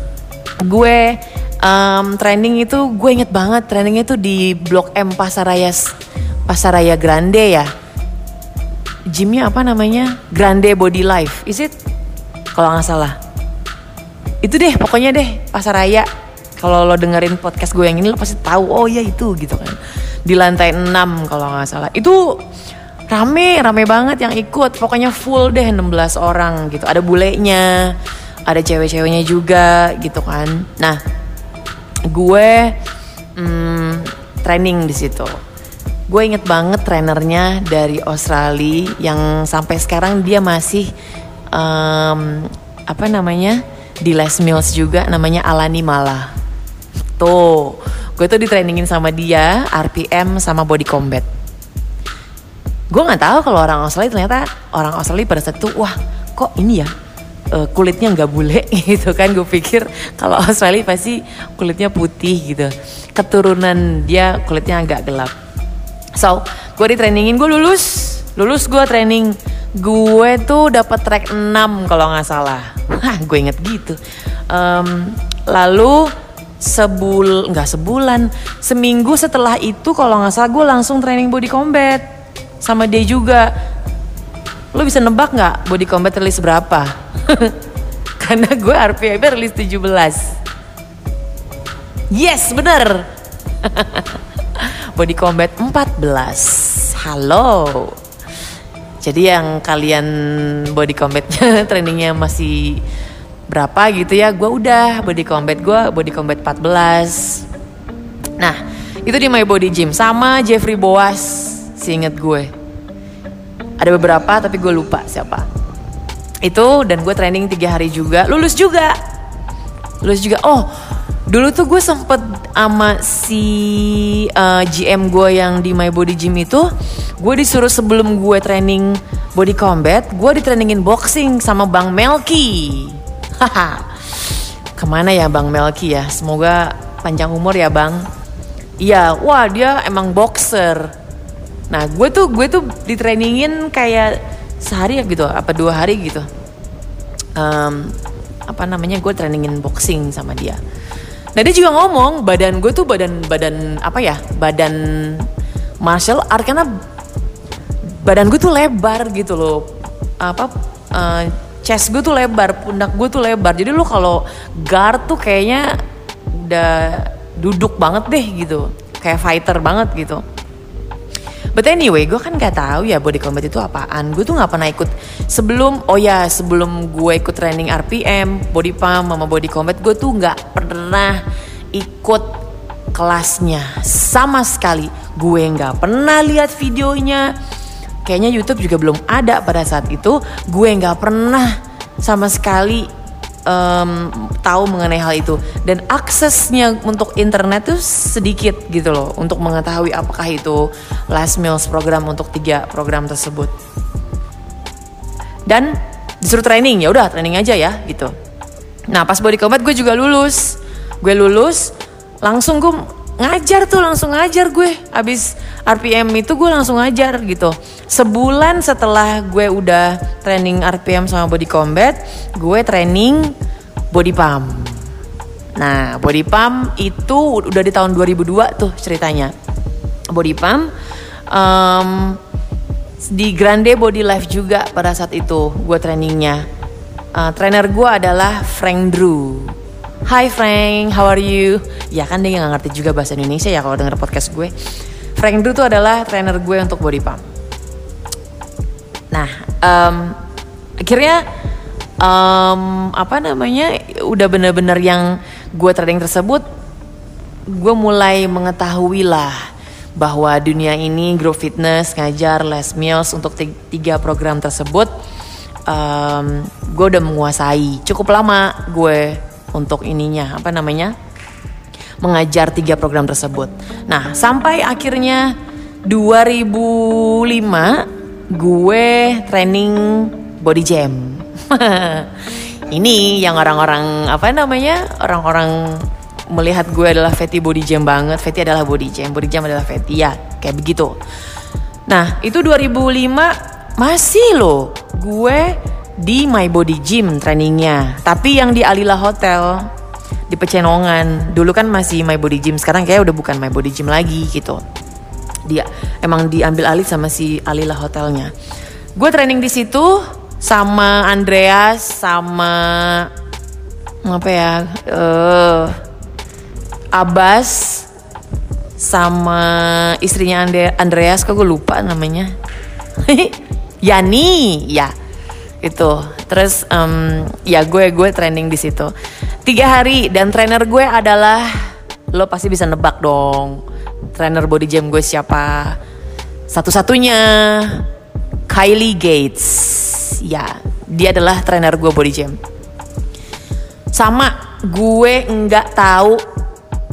gue um, training itu gue inget banget trainingnya tuh di Blok M Pasaraya Pasaraya Grande ya. Gymnya apa namanya? Grande Body Life, is it? Kalau nggak salah. Itu deh, pokoknya deh Pasaraya. Kalau lo dengerin podcast gue yang ini lo pasti tahu, oh ya itu gitu kan. Di lantai 6 kalau nggak salah. Itu rame, rame banget yang ikut. Pokoknya full deh 16 orang gitu. Ada bulenya, ada cewek-ceweknya juga gitu kan. Nah, gue hmm, training di situ. Gue inget banget trainernya dari Australia yang sampai sekarang dia masih um, apa namanya di Les Mills juga namanya Alani Mala. Tuh, gue tuh di trainingin sama dia RPM sama body combat. Gue nggak tahu kalau orang Australia ternyata orang Australia pada saat itu wah kok ini ya uh, kulitnya nggak bule gitu kan gue pikir kalau Australia pasti kulitnya putih gitu keturunan dia kulitnya agak gelap So, gue di trainingin gue lulus, lulus gue training. Gue tuh dapat track 6 kalau nggak salah. Hah, gue inget gitu. Um, lalu sebul nggak sebulan, seminggu setelah itu kalau nggak salah gue langsung training body combat sama dia juga. Lo bisa nebak nggak body combat rilis berapa? Karena gue RPM rilis 17. Yes, bener. Body Combat 14 Halo. Jadi yang kalian Body Combatnya trainingnya masih berapa gitu ya? Gue udah Body Combat gue Body Combat 14 Nah itu di My Body Gym Sama Jeffrey Boas Seinget gue. Ada beberapa tapi gue lupa siapa. Itu dan gue training tiga hari juga. Lulus juga. Lulus juga. Oh dulu tuh gue sempet sama si uh, eh, GM gue yang di My Body Gym itu gue disuruh sebelum gue training body combat gue di trainingin boxing sama Bang Melki haha. Ke mana ya Bang Melki ya? Semoga panjang umur ya Bang. Iya wah dia emang boxer. Nah gue tuh gue tuh di trainingin kayak sehari ya gitu apa dua hari gitu. Um, apa namanya gue trainingin boxing sama dia Nah dia juga ngomong badan gue tuh badan badan apa ya? Badan martial art karena badan gue tuh lebar gitu loh. Apa uh, chest gue tuh lebar pundak gue tuh lebar. Jadi lo kalau guard tuh kayaknya udah duduk banget deh gitu. Kayak fighter banget gitu But anyway, gue kan gak tahu ya body combat itu apaan. Gue tuh gak pernah ikut sebelum, oh ya sebelum gue ikut training RPM, body pump, sama body combat, gue tuh gak pernah ikut kelasnya sama sekali. Gue gak pernah lihat videonya. Kayaknya YouTube juga belum ada pada saat itu. Gue gak pernah sama sekali um, tahu mengenai hal itu. Dan aksesnya untuk internet tuh sedikit gitu loh untuk mengetahui apakah itu last meals program untuk tiga program tersebut. Dan disuruh training ya udah training aja ya gitu. Nah pas body combat gue juga lulus. Gue lulus langsung gue ngajar tuh langsung ngajar gue. Abis RPM itu gue langsung ngajar gitu. Sebulan setelah gue udah training RPM sama body combat gue training body pump. Nah body pump itu udah di tahun 2002 tuh ceritanya. Body pump um, di Grande Body Life juga pada saat itu gue trainingnya. Uh, trainer gue adalah Frank Drew Hi Frank, how are you? Ya kan dia nggak ngerti juga bahasa Indonesia ya kalau denger podcast gue. Frank Drew itu adalah trainer gue untuk body pump. Nah, um, akhirnya um, apa namanya udah bener-bener yang gue trading tersebut, gue mulai mengetahui lah bahwa dunia ini grow fitness ngajar les meals untuk tiga program tersebut um, gue udah menguasai cukup lama gue untuk ininya apa namanya mengajar tiga program tersebut. Nah sampai akhirnya 2005 gue training body jam. Ini yang orang-orang apa namanya orang-orang melihat gue adalah Fatty body jam banget. Fatty adalah body jam, body jam adalah Fatty ya kayak begitu. Nah itu 2005 masih loh gue di My Body Gym trainingnya. Tapi yang di Alila Hotel di Pecenongan. Dulu kan masih My Body Gym, sekarang kayak udah bukan My Body Gym lagi gitu. Dia emang diambil alih sama si Alila hotelnya gue training di situ sama Andreas sama apa ya uh, Abbas sama istrinya Andreas kok gue lupa namanya Yani ya itu. Terus um, ya gue gue training di situ. Tiga hari dan trainer gue adalah lo pasti bisa nebak dong. Trainer body gym gue siapa? Satu-satunya Kylie Gates. Ya dia adalah trainer gue body gym. Sama gue nggak tahu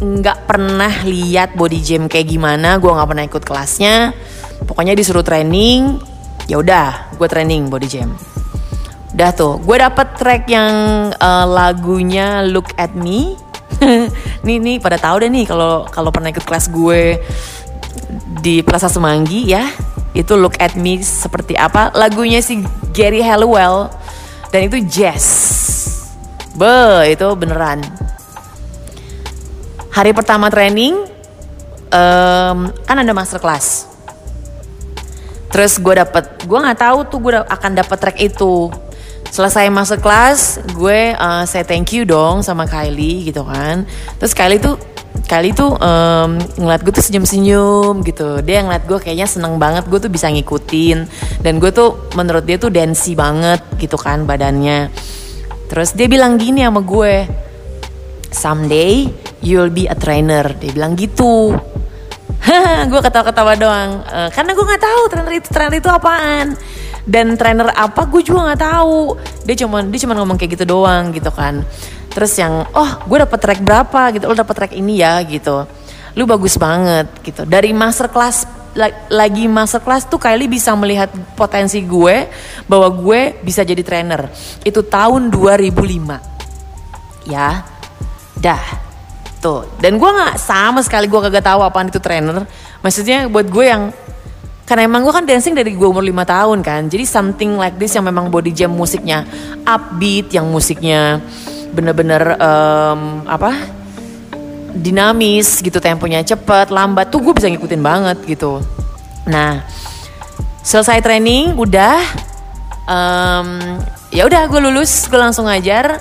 nggak pernah lihat body gym kayak gimana. Gue nggak pernah ikut kelasnya. Pokoknya disuruh training ya udah gue training body gym udah tuh gue dapet track yang uh, lagunya Look at Me. Nih nih pada tahu deh nih kalau kalau pernah ikut kelas gue di Plaza Semanggi ya. Itu Look at Me seperti apa. Lagunya si Gary Halliwell dan itu jazz. Be itu beneran. Hari pertama training um, kan ada master class terus gue dapet gue nggak tahu tuh gue akan dapet track itu selesai master class gue uh, say thank you dong sama Kylie gitu kan. Terus Kylie tuh Kylie tuh um, ngeliat gue tuh senyum-senyum gitu. Dia ngeliat gue kayaknya seneng banget gue tuh bisa ngikutin. Dan gue tuh menurut dia tuh dancey banget gitu kan badannya. Terus dia bilang gini sama gue someday you'll be a trainer. Dia bilang gitu. Gue ketawa-ketawa doang. Uh, karena gue nggak tahu trainer itu trainer itu apaan dan trainer apa gue juga nggak tahu. Dia cuma dia cuma ngomong kayak gitu doang gitu kan. Terus yang oh gue dapet track berapa gitu lo dapet track ini ya gitu. Lu bagus banget gitu. Dari master class lagi master class tuh Kylie bisa melihat potensi gue bahwa gue bisa jadi trainer. Itu tahun 2005 ya dah. Tuh. Dan gue nggak sama sekali gue kagak tahu apaan itu trainer. Maksudnya buat gue yang karena emang gue kan dancing dari gue umur 5 tahun kan. Jadi something like this yang memang body jam musiknya upbeat yang musiknya bener-bener um, apa dinamis gitu temponya cepet lambat tuh gue bisa ngikutin banget gitu. Nah selesai training udah um, ya udah gue lulus gue langsung ngajar.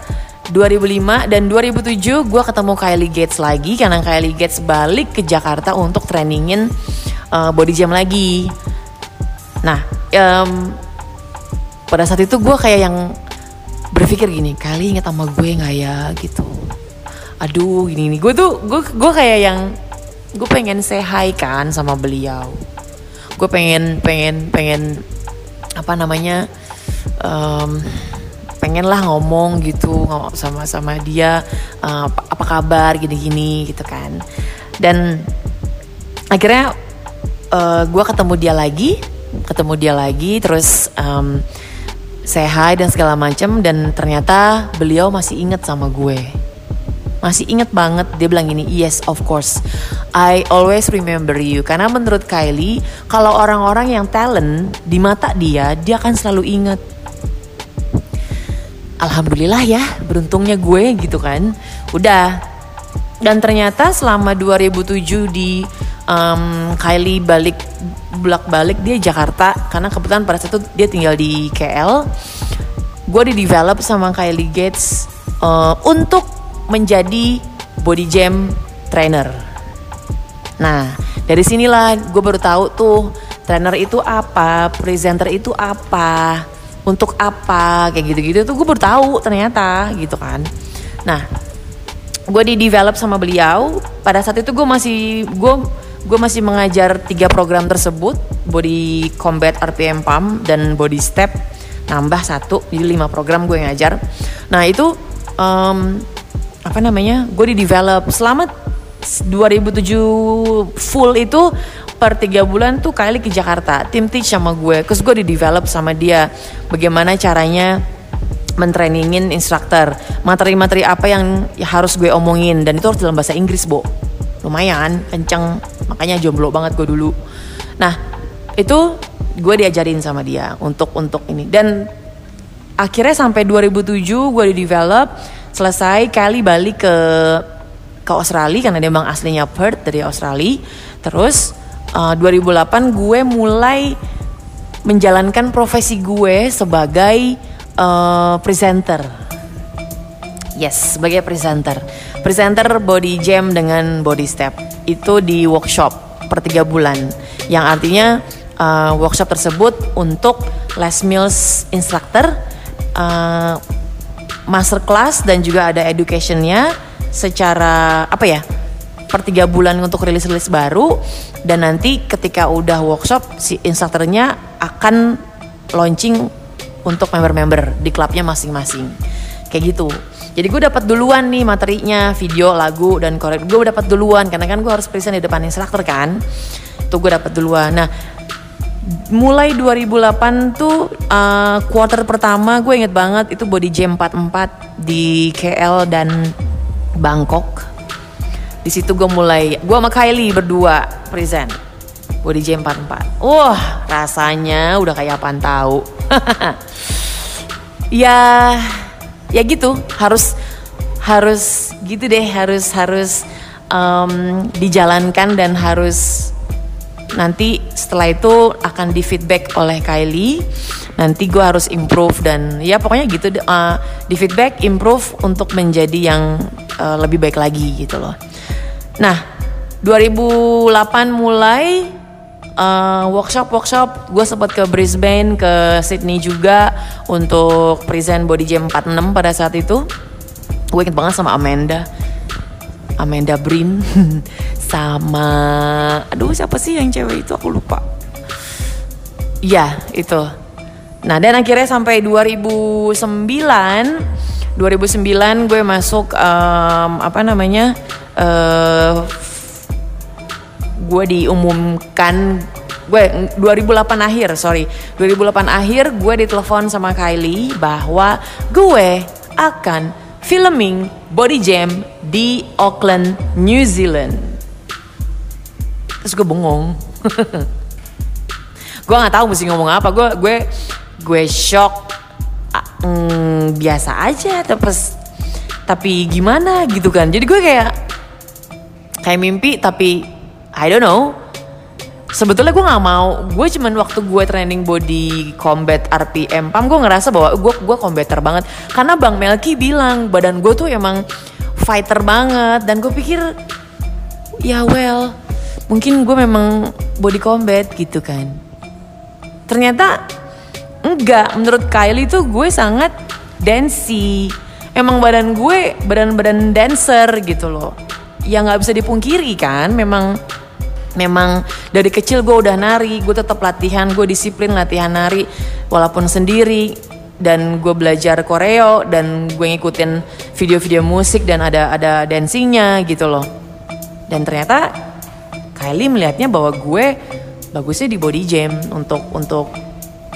2005 dan 2007 gue ketemu Kylie Gates lagi karena Kylie Gates balik ke Jakarta untuk trainingin uh, body jam lagi. Nah, um, pada saat itu gue kayak yang berpikir gini, kali inget sama gue nggak ya gitu. Aduh, gini nih, gue tuh gue gue kayak yang gue pengen say hi kan sama beliau. Gue pengen pengen pengen apa namanya um, pengen lah ngomong gitu sama sama dia uh, apa, kabar gini-gini gitu kan dan akhirnya uh, gue ketemu dia lagi ketemu dia lagi terus um, say hi dan segala macam dan ternyata beliau masih inget sama gue. Masih inget banget dia bilang gini yes of course. I always remember you. Karena menurut Kylie kalau orang-orang yang talent di mata dia dia akan selalu inget alhamdulillah ya beruntungnya gue gitu kan. Udah. Dan ternyata selama 2007 di um, Kylie balik bulak balik dia Jakarta. Karena kebetulan pada saat itu dia tinggal di KL gue di develop sama Kylie Gates uh, untuk menjadi body jam trainer. Nah dari sinilah gue baru tahu tuh trainer itu apa presenter itu apa untuk apa kayak gitu-gitu tuh gue baru tahu ternyata gitu kan. Nah gue di develop sama beliau. Pada saat itu gue masih gue gue masih mengajar tiga program tersebut body combat RPM pump dan body step. Nambah satu jadi lima program gue ngajar. Nah itu um, apa namanya gue di develop. Selama 2007 full itu per tiga bulan tuh kali ke Jakarta tim teach sama gue terus gue di develop sama dia bagaimana caranya mentrainingin instruktur materi-materi apa yang harus gue omongin. Dan itu harus dalam bahasa Inggris bo lumayan kenceng makanya jomblo banget gue dulu nah itu gue diajarin sama dia untuk untuk ini dan akhirnya sampai 2007 gue di develop selesai kali balik ke ke Australia karena dia bang aslinya Perth dari Australia terus uh, 2008 gue mulai menjalankan profesi gue sebagai uh, presenter. Yes, sebagai presenter. Presenter body jam dengan body step. Itu di workshop per tiga bulan. Yang artinya uh, workshop tersebut untuk Les Mills instructor, uh, master class dan juga ada educationnya secara apa ya per tiga bulan untuk rilis-rilis baru dan nanti ketika udah workshop si instrukturnya akan launching untuk member-member di klubnya masing-masing kayak gitu jadi gue dapat duluan nih materinya video lagu dan korek. Gue dapat duluan karena kan gue harus present di depan instruktur kan. Itu gue dapat duluan. Nah mulai 2008 tuh uh, quarter pertama gue inget banget itu body jam 44 di KL dan Bangkok. Di situ gue mulai gue sama Kylie berdua present body jam 44 wah rasanya udah kayak apa tahu. Ya ya gitu harus harus gitu deh harus harus um, dijalankan dan harus nanti setelah itu akan di feedback oleh Kylie. Nanti gue harus improve dan ya pokoknya gitu uh, di feedback improve untuk menjadi yang uh, lebih baik lagi gitu loh. Nah, 2008 mulai uh, workshop workshop gue sempat ke Brisbane ke Sydney juga untuk present body jam 46 pada saat itu. Gue inget banget sama Amanda. Amanda Brin sama aduh siapa sih yang cewek itu? Aku lupa. Ya itu. Nah dan akhirnya sampai 2009 2009 gue masuk um, apa namanya uh, gue diumumkan gue 2008 akhir sorry. 2008 akhir gue ditelepon sama Kylie bahwa gue akan filming body jam di Auckland New Zealand. Terus gue bengong. Gue nggak tahu mesti ngomong apa. Gue gue gue shock. Mm, biasa aja terus tapi gimana gitu kan. Jadi gue kayak kayak mimpi tapi I don't know. Sebetulnya gue nggak mau. Gue cuman waktu gue training body combat RPM pam gue ngerasa bahwa gue gue combater banget. Karena bang Melki bilang badan gue tuh emang fighter banget. Dan gue pikir ya well mungkin gue memang body combat gitu kan. Ternyata enggak. Menurut Kylie tuh gue sangat dancey emang badan gue badan-badan dancer gitu loh ya nggak bisa dipungkiri kan memang memang dari kecil gue udah nari gue tetap latihan gue disiplin latihan nari walaupun sendiri dan gue belajar koreo dan gue ngikutin video-video musik dan ada ada dancingnya gitu loh. Dan ternyata Kylie melihatnya bahwa gue bagusnya di body jam untuk untuk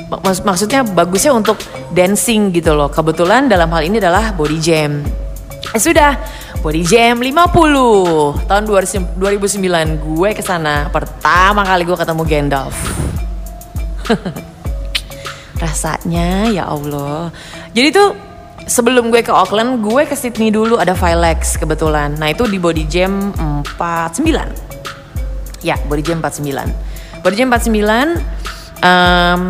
mak maksudnya bagusnya untuk dancing gitu loh. Kebetulan dalam hal ini adalah body jam sudah Body Jam 50 tahun 2009 gue ke sana. Pertama kali gue ketemu Gandalf. Rasanya ya Allah. Jadi tuh sebelum gue ke Auckland gue ke Sydney dulu ada Filex kebetulan. Nah itu di Body Jam 49 ya Body Jam 49 Body Jam 49 um,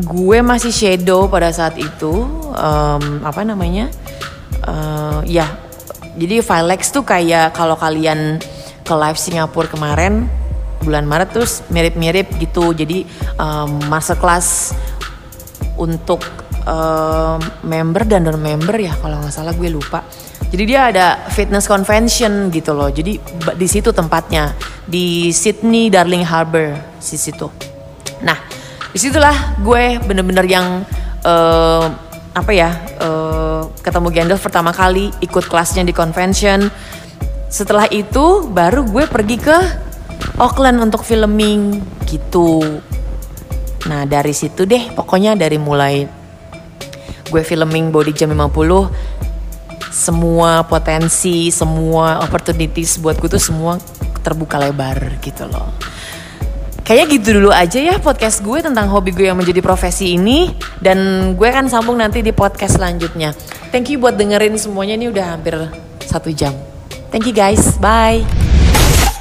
gue masih shadow pada saat itu. Um, apa namanya uh, ya jadi Filex tuh kayak kalau kalian ke live Singapura kemarin bulan Maret terus mirip-mirip gitu. Jadi um, masterclass untuk um, member dan non member ya kalau nggak salah gue lupa. Jadi dia ada fitness convention gitu loh. Jadi di situ tempatnya di Sydney Darling Harbour di situ. Nah di situlah gue bener-bener yang uh, apa ya uh, ketemu Gandalf pertama kali ikut kelasnya di convention. Setelah itu baru gue pergi ke Auckland untuk filming gitu. Nah dari situ deh pokoknya dari mulai gue filming body jam 50 semua potensi semua opportunities buat gue tuh semua terbuka lebar gitu loh Kayaknya gitu dulu aja ya podcast gue tentang hobi gue yang menjadi profesi ini dan gue akan sambung nanti di podcast selanjutnya. Thank you buat dengerin semuanya ini udah hampir satu jam. Thank you guys, bye.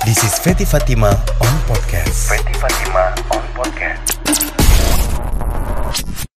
This is Fatima on podcast. Fatima on podcast.